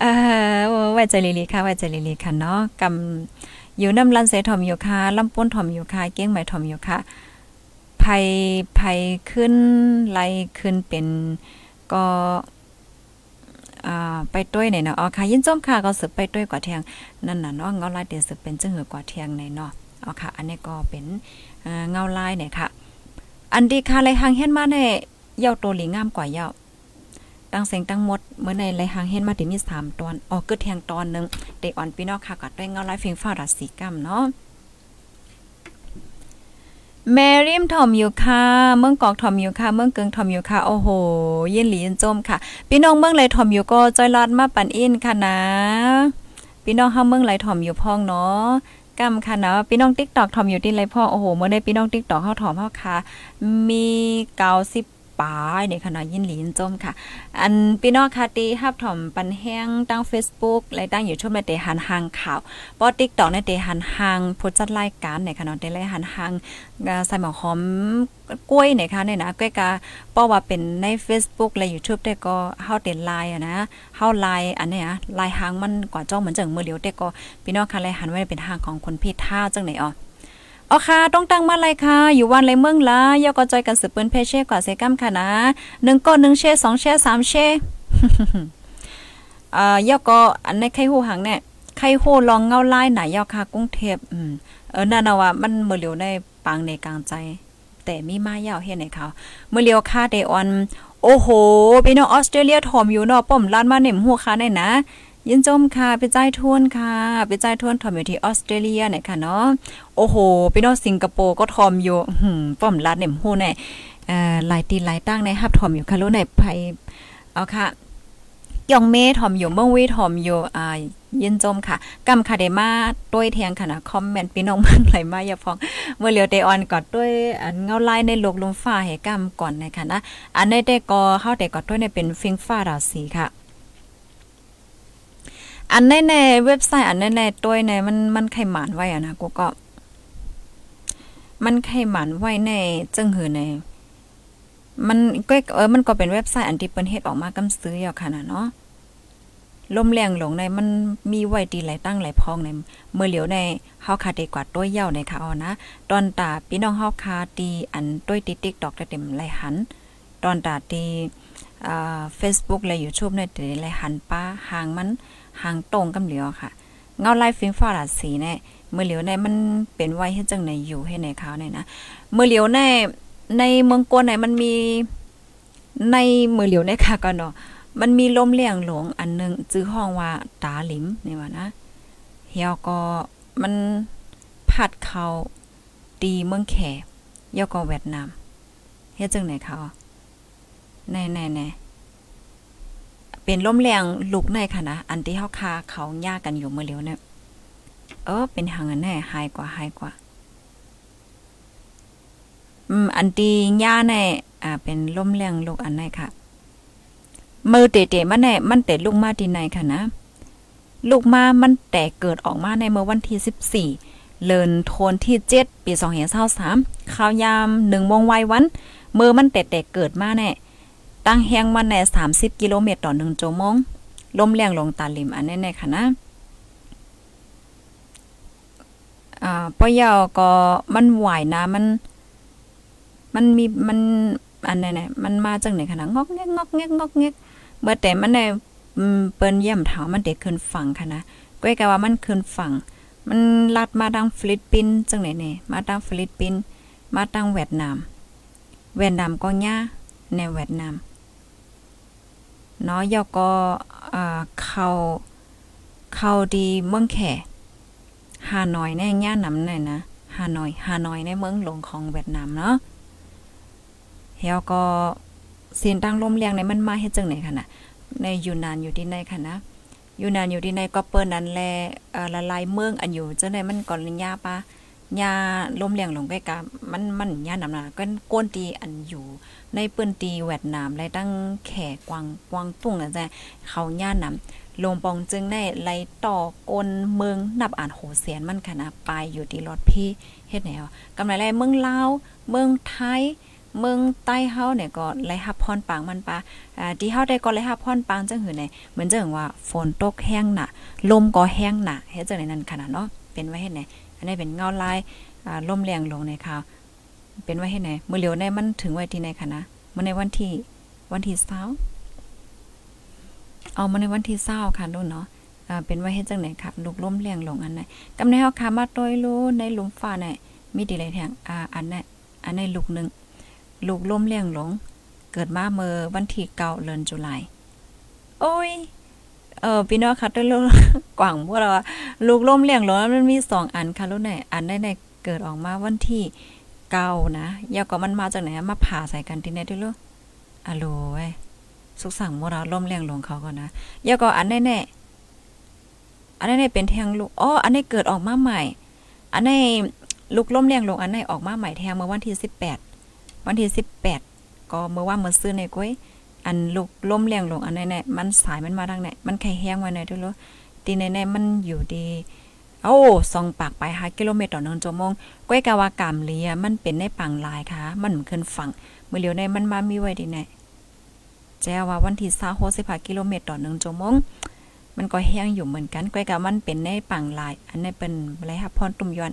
เอ่อไว้ใจลีๆค่ะไว้ใจลีๆค่ะเนาะกำอยู่น้ำลันเสถอมอยู่ค่ะลำป้นถอมอยู่ค่ะเก้งใหม่ถอมอยู่ค่ะภัยภัยขึ้นไลขึ้นเป็นก็ไปด้วยในเนาะอ๋อค่ะยินจมค่ะก็สืบไปด้วยกว่าเทียงนั่นน่ะเนาะเงาลายเดี๋ยวสืบเป็นจังหือกว่าเทียงในเนาะ เอ๋อค่ะ อันนี้ก็เป็นเงาลายเนี่ยค่ะ อันดีค่ะไรหางเห็นมาในเยาโตหลีงามกว่าเยาตั้งเสียงตั้งหมดเมื่อในไรหางเห็นมาที่มี3ตอนออกเกิดเทียงตอนหนึ่งเดอ่อนพี่น้องค่ะก็ด้วยเงาลายเฟิงฟ้าราศีกัมเนาะแมริมทอมอยู่ค่ะ เมืองกอกทอมอยู่ค่ะ เมืองเกิงทอมอยู่ค่ะ โอ้โหยินหลีเยินจมค่ะ พี่น้องเมืองไหลทอมอยู่ก็จอยลอดมาปั่นอินค่ะนะ พี่น้องเฮาเมืองไหลทอมอยู่พ้องเนาะ กำค่ะเนาะพี่น้องติ๊กตอกทอมอยู่ที่ไรพ่อโอ้โหเมื่อได้พี่น้องติ๊กตอกเข้าถอมเฮาค่ะมีเกาสิบ ปายในขณะยินหลีนจมค่ะ อันพี่น้องค่ะตีฮับถ่อมปันแห้งตั้ง Facebook และตั้งอยู่ช่วงในเตหันหางข่าวปอติ๊กตอกในเตหันหางผู้จัดรายการในขณะเตเลหันหางใส่หมอหอมกล้วยเนี่ยค่ะเนี่ยนะก้อยกาป้อว่าเป็นใน Facebook และ YouTube ได้ก็เฮาเต็นไลน์อะนะเฮาไลน์อันเนี้ยไลน์หางมันกว่าจ้องเหมือนจังมือเดียวแต่ก็พี่น้องค่ะเลยหันไว้เป็นหางของคนพี่ท่าจังไหนอ๋อ อ๋อค่ะ ต้องตั้งมาเลยค่ะ อยู่วันเลยเมืองละยอก็จอยกันสืบปืนเพเช่กว่าเซกัมค่ะนะหนึ่งก็หนึ่งเช่สองเช่สามเช่อ่ายอก็อันในไข่หูหังเนี่ยไข่หูลองเงาไล่ไหนยอค่ะกรุงเทพอืมเออนั่นนะว่ามันเมื่อเหลียวในปางในกลางใจ แต่มีมายาวเฮ็ดให้เขาเมื่อเลียวค่าเดออน โอ้โหพี่น้องออสเตรเลียถอมอยู่เนาะป้อมล้านมาเน็มหัวค่าได้นะ ยินจมค่ะไปใจทวนค่ะไปใจทวนทอมอยู่ที่ออสเตรเลียเนี่ยค่ะเนาะโอ้โหพี่น้องสิงคโปร์ก็ทอมอยู่หืมป้อมลาดเหน่มฮู้แน่หลายตีหลายตั้งในฮับทอมอยู่ค่ะรู้ในไผเอาค่ะยองเมทอมอยู่เมืองวีทอมอยู่อ่ายินจมค่ะกำคาเดมาด้วยเทียงค่ะนะคอมเมนต์พี่น้องมันไหลมาอย่าฟองเมื่อเหลียวเตออนกอดด้วยอันเงาไลายในโลกลมฟ้าให้กำก่อนนะคะนะอันในแต่ก็เข้าแต่กอดด้วยในเป็นฟิงฟ้าดาวสีค่ะ อันในในเว็บไซต์อันในในตัวในมันมันไขหมานไว้อะนะกูก็ มันไขหมานไว้ในจึงหือในมันก็เออมันก็เป็นเว็บไซต์อันที่เปิ้นเฮ็ดออกมากำซื้ออยู่ค่ะนะเนาะลมแรงหลงในมันมีไว้ดีหลายตั้งหลายพองในเมื่อเหลียวในเฮาคาเดกว่าตัวเย่าในค่ะอ๋อนะตอนตาพี่น้องเฮาคาตีอันต้วยติติ๊กตอกเต็มหลายหัน ตอนตาตี อ่า Facebook และ YouTube ในแต่หลยหันป้าห่างมันห่างตรงกำเหลียวค่ะ เงาไล่ฟิงฟ้าหลาสีเนี่ยเมื่อเหลียวในมันเป็นไว้ให้จังในอยู่ให้ในเขาเนี่ยนะเมื่อเหลียวในในเมืองกวนไหนมันมีในมือเหลียวในค่ะก็เนาะมันมีลมเลี่ยงหลงอันนึงจื้อห้องว่าตาหลิมนี่ว่านะเฮียก็มันพัดเขาตีเมืองแขยอก็เวียดนามเฮ็ดจังไหนเขา แน่ๆๆเป็นลมแรงลุกในค่ะนะ อันที่เฮาคาเขายากันอยู่เมื่อเร็วเนี่ยเออ เป็นหางอันแน่หายกว่าหายกว่า อืม อันตีย่าในอ่า เป็นลมแรงลูกอันไหนค่ะ มือเตะๆมันแน่มันแต่ลูกมาที่ไหนค่ะนะ ลูกมามันแต่เกิดออกมาในเมื่อวันที่14เลินโทนที่7ปี2523ข่าวยาม1โมงวัยวันเมื่อมันแต่แต่เกิดมาแน่ ตั้งแฮงมันแน่30 กิโลเมตรต่อ1ชั่วโมงลมแรงลงตาลิมอันแน่ๆค่ะนะอ่าปอยาก็มันไหวนะมัน มันมีมันอันไหนๆมันมาจังไหนคะนะงอกแงกงอกแงกงอกแงกเมื่อแต่มันได้เปิ้นเยี่ยมเถามันเด็กขึ้นฝั่งค่ะนะก้อยกะว่ามันขึ้นฝั่ง มันลัดมาทางฟิลิปปินส์จังไหนนี่มาทางฟิลิปปินส์มาทางเวียดนาม เวียดนามก็ย่าในเวียดนาม เนาะยอก็อ่าเข้าเข้าดีเมืองแขฮานอยในย่านำไหนนะฮานอยฮานอยในเมืองหลวงของเวียดนามเนาะเฮาก็เสียนตั้งลมเลียงในมันมาเฮ็ดจังไหนค่ะนะในอยู่นานอยู่ที่ไหนค่ะนะอยู่นานอยู่ที่ไหนก็เปิ้นนั้นแลละลายเมืองอันอยู่จังได๋มันก่อนลิญาปะยาลมเลียงลงไปกะมันมันยานำน่ะก็ก้นตีอันอยู่ ในเปิ้นตีเวียดนามและตั้งแขกวางกวางตุ้งอะจ้ะเขาย่านำลงปองจึงได้ไล่ต่อกนเมืองนับอ่านโหเสียนมันค่ะนะไปอยู่ที่รถพี่เฮ็ดแนวกำไรแลเมืองลาวเมืองไทยเมืองใต้เฮาเนี่ยก็ไล่ฮับพรปางมันปาอ่าที่เฮาได้ก็ไล่ฮับพรปางจังหือไหนเหมือนจังว่าฝนตกแห้งหนะลมก็แห้งหนะเฮ็ดจังได๋นั้นขนาดเนาะเป็นไว้เฮ็ดไหนอันนี้เป็นเงาลายอ่าลมแรงลงในค่ะ เป็นไว้เฮ็ดไหนมื้อเหลียวในมันถึงไว้ที่ไหนคะนะมื้อในวันที่วันที่20เอามาในวันที่20ค่ะลูกเนาะเป็นไว้เฮ็ดจังไหนค่ะลูกลมแรงลงอันไหนกำในเฮาค่ะมาต้อยรู้ในหลุมฟ้าไหนมีดีหลายแทงอ่าอันนั้นอันในลูกหนึ่งลูกล่มเลี้ยงหลง เกิดมาเมื่อวันที่เก้าเดือนตุลายโอ้ยเออพี่น้องค่ะด้วยลูกกว่างพวกเราลูกล่มเลี้ยงหลงมันมีสองอันค่ะลูกไหนอันได้ในเกิดออกมาวันที่ เก้านะยาก็มันมาจากไหนมาผ่าใส่กันที่ไหนด้วยลูกอะโลเว้ยสุขสั่งโมราล่มเลี้ยงหลงเขาก่อนนะยาก็อันแน่แน่อันแนี้เป็นแทงลูกอ๋ออันนี้เกิดออกมาใหม่ อันนี้ลูกล่มเลี้ยงลงอันนี้ออกมาใหม่แทงเมื่อวันที่สิบแปดวันที่สิบแปดก็เมื่อว่าเมื่อซื้อในก้อยอันลูกล้มแรงลงอันไหนๆมันสายมันมาทางไหนมันไข่แห้งไว้ไหนด้วยลูกตีไหนๆมันอยู่ดี โอ้สองปากไปหากิโลเมตรต่อหนึ่งชั่วโมงก้อยกาวากามเลียมันเป็นในปังลายค่ะ มันขึ้นฝั่งเมื่อเลียวในมันมามีไว้ดีแน่แจ้ว่าวันที่20กิโลเมตรต่อหนึ่งชั่วโมง มันก็แห้งอยู่เหมือนกันก้อยกะมันเป็นในปังลาย อันนี้เป็นอะไรครับพรตุ่มยอน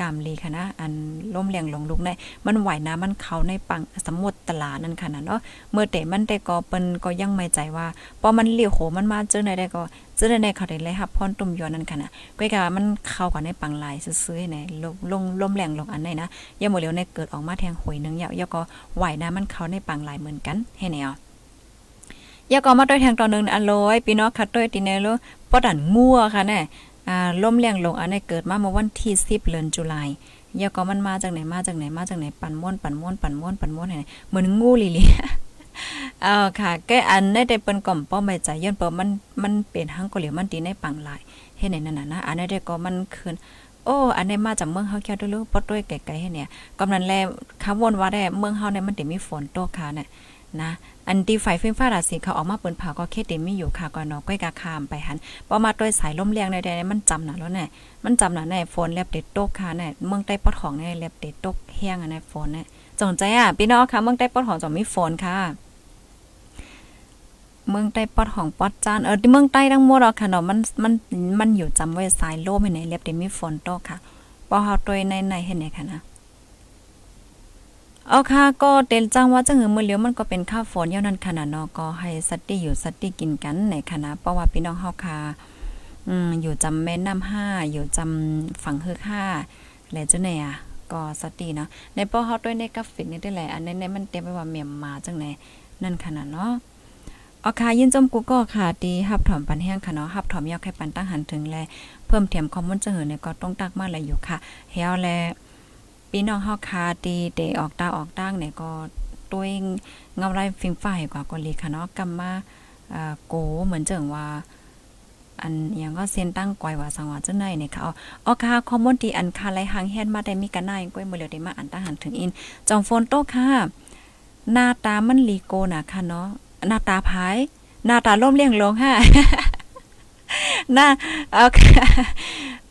กามลีค่ะนะอันล่มเลียงลงลุกในมันไหวน้ำมันเขาในปังสมุทรตลาดนั่นค่ะนะเนาะเมื่อแต่มันแต่ก็เปิ้นก็ยังไม่ใจว่าพอมันเลี้ยวโหมันมาเจอในได้ก็เจอในเขาได้เลยครับพรตุ่มยอนนั่นค่ะนะก้อยกะมันเข้ากับในปังลายซื้อๆในลงลงลมแรงลงอันไหนนะย่าหมดเลียวในเกิดออกมาแทงหวยนึงยาวก็ไหวน้ำมันเขาในปังลายเหมือนกันให้แนว ยาก็มาด้วยแทงตอนนึงอันลอยพี่น้องคัดด้วยติเนโลปอดันงัวค่ะแน่อ่าล่มแรงลงอันนี้เกิดมาเมื่อวันที่10เดือนตุลาคมยาก็มันมาจากไหนมาจากไหนมาจากไหนปั่นม่วนปั่นม่วนปั่นม่วนปั่นม่วนไหนเหมือนงูลิลิเออค่ะแกอันได้ได้เปิ้นก่อมป้อไม่ใจย้อนเปิ้มันมันเป็นหังก็เหลียวมันดีในปังหลายเฮ็ดไหนนั่นน่ะนะอันได้ก็มันคืนโอ้อันนี้มาจากเมืองเฮาแค่ด้วยลูกปอด้วยไกลๆให้เนี่ยกำนันแลคำวนว่าได้เมืองเฮาเนี่ยมันติมีฝนตกค่ะเนี่ยนะ อันตีไฟฟ้าฟ้าราศีเขาออกมาเปิ้นเผาก็เคติมีอยู่ค่ะก็เนาะก้อยกาคามไปหันพอมาด้วยสายลมเลียงใดๆมันจำน่ะแล้วเนี่ยมันจำน่ะแน่ฝนแลบติดตกค่ะเนี่ยเมืองใต้ปอดของเนี่ยแลบติดตกแห้งอะเนี่ยฝนเนี่ยจงใจอะพี่น้องค่ะเมืองใต้ปอดของจงมีฝนค่ะเมืองใต้ปอดของปอดจานเออที่เมืองใต้ทั้งหมดอะค่ะเนาะมันมันมันอยู่จำไว้สายลมในแลบติมีฝนตกค่ะพอเฮาตัวในในเห็นไหนค่ะนะ เอาค่ะก็เต็นจังว่าจังหือมือเลี้ยวมันก็เป็นข้าวฝนเย่านั้นขนาดนาะก็ให้สัตว์ที่อยู่สัตว์ที่กินกันในคณะเพราะว่าพี่น้องเฮาค่ะอืมอยู่จำแม่น้ำห้าอยู่จำฝั่งเฮือกห้าแลจังไหนอะก็สติเนาะในป้อเฮาด้วยในกราฟิกนี่ได้แหละอันนี้ในมันเต็มไปว่าเมียมมาจังไหนนั่นขนาดเนาะเอาค่ะยินจมกูก็ค่ะดีฮับถอมปันแห้งค่ะเนาะฮับถอมยอกให้ปันตั้งหันถึงแลเพิ่มเทียมคอมมอนจะเหือเนี่ยก็ต้องตักมาเลยอยู่ค่ะเฮาแล พี่น้องเฮาคาตีเตออกตาออกตั้งเนี่ยก็ตัวเองเงาไรฟิงฝ่ายกว่าก็ลีค่ะเนาะกำมาอ่าโกเหมือนเจิงว่า อันย่างก็เซ็นตั้งกอยว่าสังว่าจังไหนเนี่ยค่ะอ๋อค่ะคอมมอนตีอันคาไรหางแฮนมาได้มีกันนายก้อยมือเหลียวได้มาอันตั้งหันถึงอินจองโฟนโตค่ะ หน้าตามันลีโกน่ะค่ะเนาะหน้าตาพายหน้าตาล่มเลี้ยงลงฮะหน้าเอาค่ะ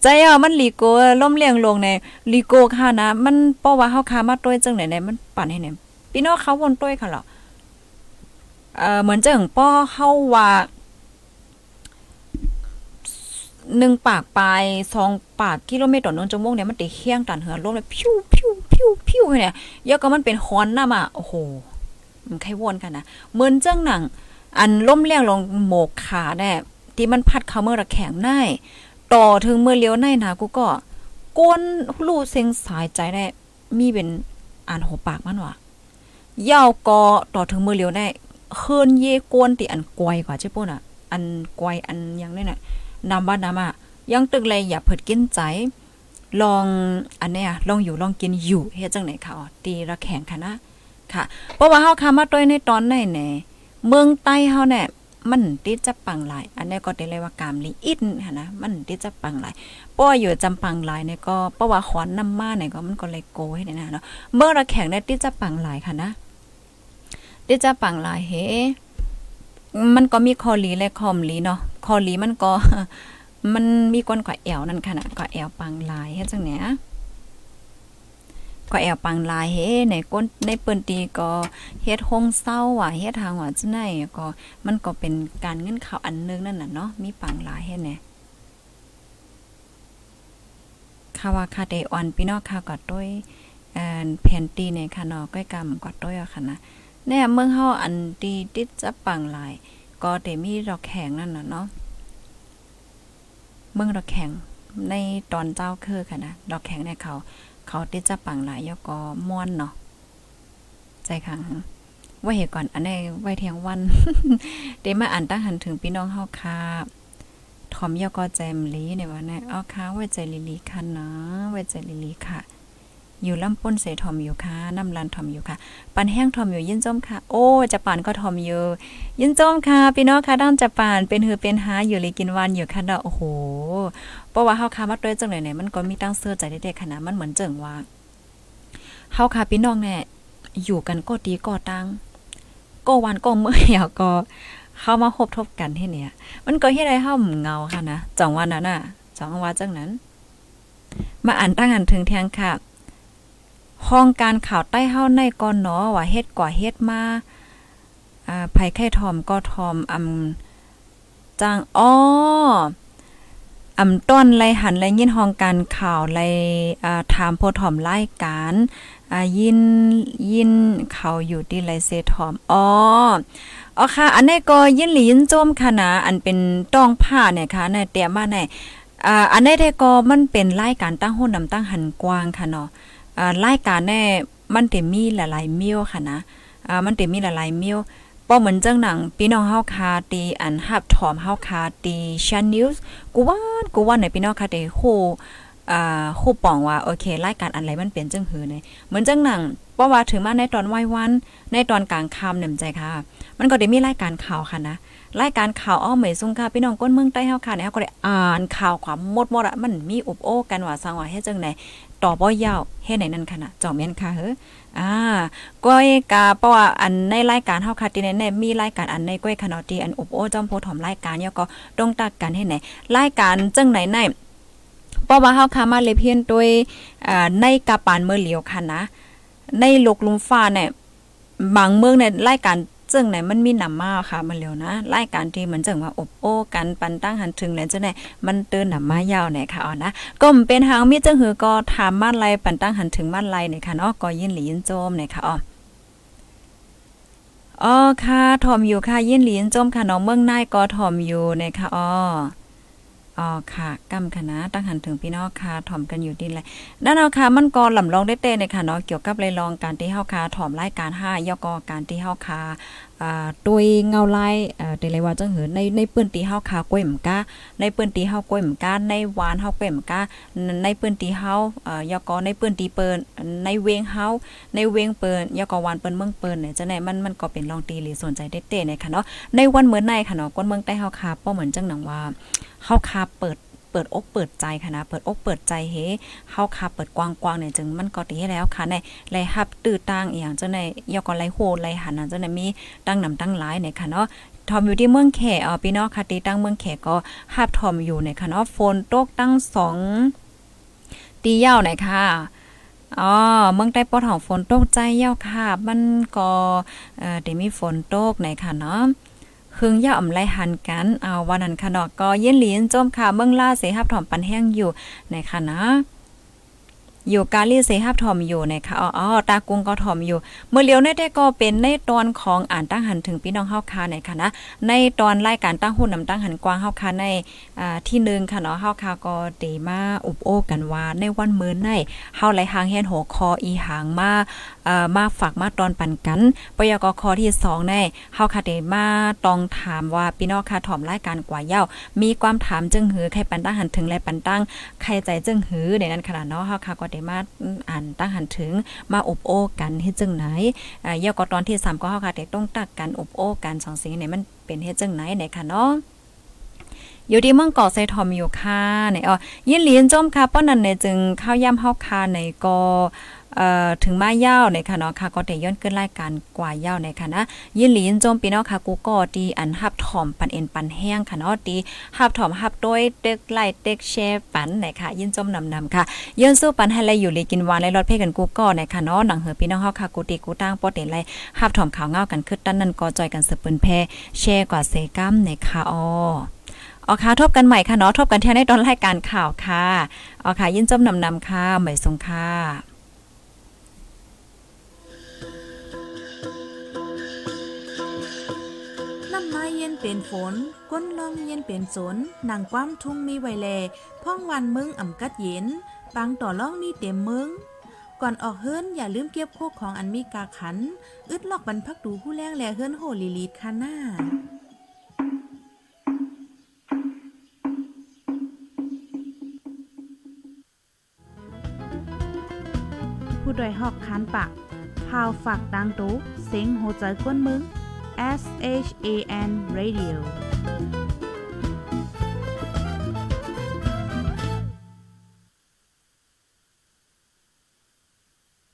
ใจอะมันลีโกล่มเลียงลงในลีโกค่ะนะ มันเพราะว่าเฮาคามาต้วยจังไหนไหนมันปั่นให้เนี่ยพี่น้องเขาวนต้วยค่ะเหรอเอ่อเหมือนจังป้อเฮาว่าหนึ่งปากปลายสองปากกิโลเมตรต่อหนึ่งชั่วโมงเนี่ยมันติเคียงตันเหือลมเลยพิ้วพิ้วพิ้วพิ้วเนี่ยเยอะก็มันเป็นฮอนน่ะมาโอ้โหมันใครวนกันนะเหมือนจังหนัง อันล่มเลียงลงโหมกขาแน่ที่มันพัดเข้าเมื่อระแข็งได้ ต่อถึงเมื่อเลี้ยวในนะกูก็ก้นลู่เซ็งสายใจได้มีเป็นอ่านหัวปากมันว่ะยาวกอต่อถึงเมื่อเลี้ยวได้เฮินเยกวนติอันกวยกว่าใช่ป่ะน่ะ อันกวยอันยังนี่น่ะนำบ้านนำอะยังตึกเลยอย่าเผิดกินใจ ลองอันเนี้ยลองอยู่ลองกินอยู่เฮ็ดจังไหนค่ะตีระแข็งค่ะนะค่ะ เพราะว่าเฮาคามาต้วยในตอนไหนแหน่เมืองใต้เฮาเนี่ย มันติดจะปังหลายอันนี้ก็ได้เลยว่ากามลีอินค่ะนะมันติดจะปังหลายป้ออยู่จำปังหลายเนี่ยก็เพราะว่าขอนน้ำมาเนี่ยก็มันก็เลยโกให้เนี่ยนะเนาะเมื่อระแข็งเนี่ยติดจะปังหลายค่ะนะติดจะปังหลายเฮมันก็มีคอลีและคอมลีเนาะคอลีมันก็มันมีก้นกว่าแอวนั่นค่ะนะกว่าแอวปังหลายเฮ็ดจังเนี้ย ก็แอวปังลายเฮ้ในก้นในเปิ้นตีก็เฮ็ดห้องเศร้าว่ะเฮ็ดทางว่าจังได๋ก็มันก็เป็นการเงินข่าวอันนึงนั่นน่ะเนาะมีปังลายเฮ็ดแน่ค่ะว่าค่ะได้อ่อนพี่น้องค่ะก็ต้วยเอ่อแผ่นตีเนี่ยค่ะเนาะก้อยกำก็ต้วยอะค่ะนะเนี่ยเมืองเฮาอันตีติดจะปังลาย ก็ได้มีดอกแข็งนั่นน่ะเนาะเมืองดอกแข็งในตอนเจ้าคือค่ะนะดอกแข็งในเขา เขาติดจะปังหลายยก็ม่วนเนาะใจค่ะว่าเหตุก่อนอันนี้ไว้เที่ยงวันเดมาอ่านตั้งหันถึงพี่น้องเฮาค่ะทอมยก็แจมลีในวันนี้เอาค่ะไว้ใจลิลีค่ะนะไว้ใจลิลีค่ะ อยู่ลำป้นเสทอมอยู่ค่ะน้ำลันทอมอยู่ค่ะ ปันแห้งทอมอยู่ยินจมค่ะ โอ้จะปานก็ทอมอยู่ยินจมค่ะพี่น้องค่ะด้านจะปานเป็นหือเป็นหาอยู่เลยกินวันอยู่ค่ะเนาะโอ้โหเพราะว่าเฮาคามาด้วยจังเลยเนี่ยมันก็มีตั้งเสื้อใจเด็กๆขนาดมันเหมือนเจิงว่าเฮาคาพี่น้องเนี่ยอยู่กันก็ดีก็ตั้งก็วันก็เมื่อยก็เข้ามาพบทบกันที่เนี่ย มันก็เฮ็ดให้เฮาเงาค่ะนะจังวันนั้นน่ะจังว่าจังนั้น มาอ่านตั้งอันถึงแทงค่ะ ห้องการข่าวใต้เฮาในก่อนเนาะว่าเฮ็ดกว่าเฮ็ดมาอ่าภัยไข้ทอมก็ทอมอำจังอ้ออำต้นไลหันไลยินห้องการข่าวไลอ่าถามโพถอมรายการอ่ายินยินเขาอยู่ที่ไลเซทอมอ๋ออ๋อค่ะ อันนี้ก็ยินหลียินโจมค่ะนะอันเป็นต้องผ้าเนี่ยค่ะในเตรียมมาในอ่าอันนี้ได้ก็มันเป็นรายการตั้งหุ้นนำตั้งหันกว้างค่ะเนาะ อ่ารายการแน่มันเต็มีหลายๆมิ้วค่ะนะอ่ามันเต็มีหลายๆมิ้วป้อเหมือนเจังหนังพี่น้องเฮาคาตีอันฮับถอมเฮาคาตีชันนิวส์กูว่ากูว่าไหนพี่น้องคาเตโหอ่าคู่ปองว่าโอเครายการอะไรมันเป็นจังหือเนี่ยเหมือนจังหนังเพราะว่าถึงมาในตอนวัยวัน ในตอนกลางค่ำเนี่ยใจค่ะ มันก็ได้มีรายการข่าวค่ะนะ รายการข่าวอ้อเหมยซุงค่ะพี่น้องก้นเมืองใต้เฮาค่ะเนี่ยก็ได้อ่านข่าวความหมดหมดอะมันมีอุบโอ้กันว่าสังว่าเฮ็ดจังไหนต่อบ่ยาวเฮ็ดไหนนั่นค่ะนะจอมแม่นค่ะเฮ้ออ่าก้อยกาเพราะว่าอันในรายการเฮาค่ะที่ในในมีรายการอันในก้อยขนอตีอันอุบโอ้จอมโพถอมรายการเนี่ยก็ต้องตักกันให้ไหนรายการจังไหนในเพราะว่าเฮาค่ะมาเลยเพียนด้วยอ่าในกาปานเมื่อเหลียวค่ะนะ ในโลกลุมฟ้าเนี่ยบางเมืองในรายการ จึงไหนมันมีหนำมาค่ะ มันเร็วนะรายการที่เหมือนจังว่าอบโอ้กันปันตั้งหันถึงแล้วจังไหนมันเตือนหนำมายาวไหนค่ะอ๋อนะก็เป็นหางมีจังหือก็ถามมาไลปันตั้งหันถึงมาไลเนี่ยค่ะเนาะก็ยินหลียินโจมไหนค่ะอ๋ออ๋อค่ะถอมอยู่ค่ะยินหลียินโจมค่ะน้องเมืองนายก็ถอมอยู่เนี่ยค่ะอ๋อ อ๋อค่ะกำคณะตั้งหันถึงพี่น้องค่ะถ่อมกันอยู่ดินเลยด้านเอาค่ะมันก็ลำลองได้เต้ในค่ะเนาะเกี่ยวกับเลยลองการที่เฮาค่ะถ่อมรายการ5ยกอการที่เฮาค่ะ อ่าตุยเงาไลายเอ่อได้เลยว่าจังหือในในปื้นตีเฮาค่ะก้วยหมกาในปื้นตีเฮาก้วยหมกาในหวานเฮาก้วยหมกาในปื้นตีเฮาเอ่อยกอในปื้นตีเปิ้นในเวงเฮาในเวงเปิ้นยกอหวานเปิ้นเมืองเปิ้นเนี่ยจังไหนมันมันก็เป็นลองตีหรือสนใจเต้ๆเนี่ยค่ะเนาะในวันเหมือนในค่ะเนาะคนเมืองใต้เฮาค่ะป้อเหมือนจังหนังว่าเฮาค่ะเปิด เปิดอกเปิดใจค่ะนะเปิดอกเปิดใจเฮเฮาค่ะเปิดกว้างๆเนี่ยจึงมันก็ดีแล้วค่ะในไลฮับตื้อตั้งอีหยังจังได๋ยก็ไลโหไลหันานเจังได๋มีตั้งนำตั้งหลายเนี่ยค่ะเนาะทอมอยู่ที่เมืองแขเอ่อพี่น้องค่ะตีตั้งเมืองแขก็ฮับทอมอยู่เนี่ยค่ะเนาะฝนตกตั้ง2ตีเยาวเนี่ยค่ะอ๋อเมืองใต้ปอดของฝนตกใจเยาค่ะ มันก็เอ่อได้มีฝนตกในค่ะเนาะ หึงย่าอ่ำไลหันกันเอาวันนั้นค่ะเนาะก็เย็นหลีนจมค่ะเมืองล่าเสหับถอมปันแห้งอยู่ในค่ะนะ อยู่กาลีเสหับถอมอยู่นะคะอ๋อตากุงก็ถอมอยู่ เมื่อเลียวในได้ก็เป็นในตอนของอ่านตั้งหันถึงพี่น้องเฮาคาในค่ะนะในตอนรายการตั้งหุ้นนำตั้งหันกว้างเฮาคาในอ่าที่1ค่ะเนาะเฮาคาก็เดมาอุบโอกันว่าในวันมื้อในเฮาไหลหางแฮนหัวคออีหางมาอ่อมาฝากมาตอนปันกันปยกคอที่2ในเฮาคาเดมาต้องถามว่าพี่น้องค่ะถอมรายการกว่าเย้ามีความถามจึงหือใครปันตั้งหันถึงและปันตั้งใครใจจึงหือในนั้นขนาดเนาะเฮาคาก็ได้มาอ่านตั้งหันถึงมาอบโอ้กันเฮ็ดจังไหนอ่าเยาก็ตอนที่3ก็เฮาค่ะได้ต้องตักกันอบโอ้กันสองสิ่งนี้มันเป็นเฮ็ดจังไหนไหนค่ะเนาะอยู่ที่เมืองเกาะไซทอมอยู่ค่ะในอ๋อยินเลียนจมค่ะป้อนนั้นเนจึงเข้าย่ำเฮาคาในกอ เอ่อถึงมายาในค่ะเนาะค่ะก็ได้ย้อนขึ้นรายการกว่ายาในค่ะนะยินหลีนจมพี่น้องค่ะกูก็ตีอันฮับถอมปันเอ็นปันแห้งค่ะเนาะตีฮับถอมฮับด้วยเต็กไล่เต็กแชร์ปันในค่ะยินจมนำนำค่ะย้อนสู้ปันให้ไลอยู่ลีกินหวานและรถเพ่กันกูก็ในค่ะเนาะหนังเหือพี่น้องเฮาค่ะกูตีกูตั้งปอเต็นไลฮับถอมข่าวเงากันคึดตั้านนั่นก็จอยกันสืบปืนแพแชร์กว่าเซกัมในค่ะอ๋อออค่ะทบกันใหม่ค่ะเนาะทบกันเที่ยในตอนรายการข่าวค่ะออค่ะยินจมนำนำค่ะใหม่ทรงค่ะ ไม้เย็นเป็นฝน ก้นลองเย็นเป็นสนนางความทุ่งมีไวแลพ่องวันมึงอ่ำกัดเย็นปังต่อล่องมีเต็มมึง ก่อนออกเฮิรนอย่าลืมเก็บโคกของอันมีกาขัน อึดลอกบรรพักดูผู้แรงแลเฮิรนโหลีลีดค่ะหน้าผู้ดยหอกคันปากพาวฝากดังตู้เสียงโหใจกวนมึง S H A N Radio.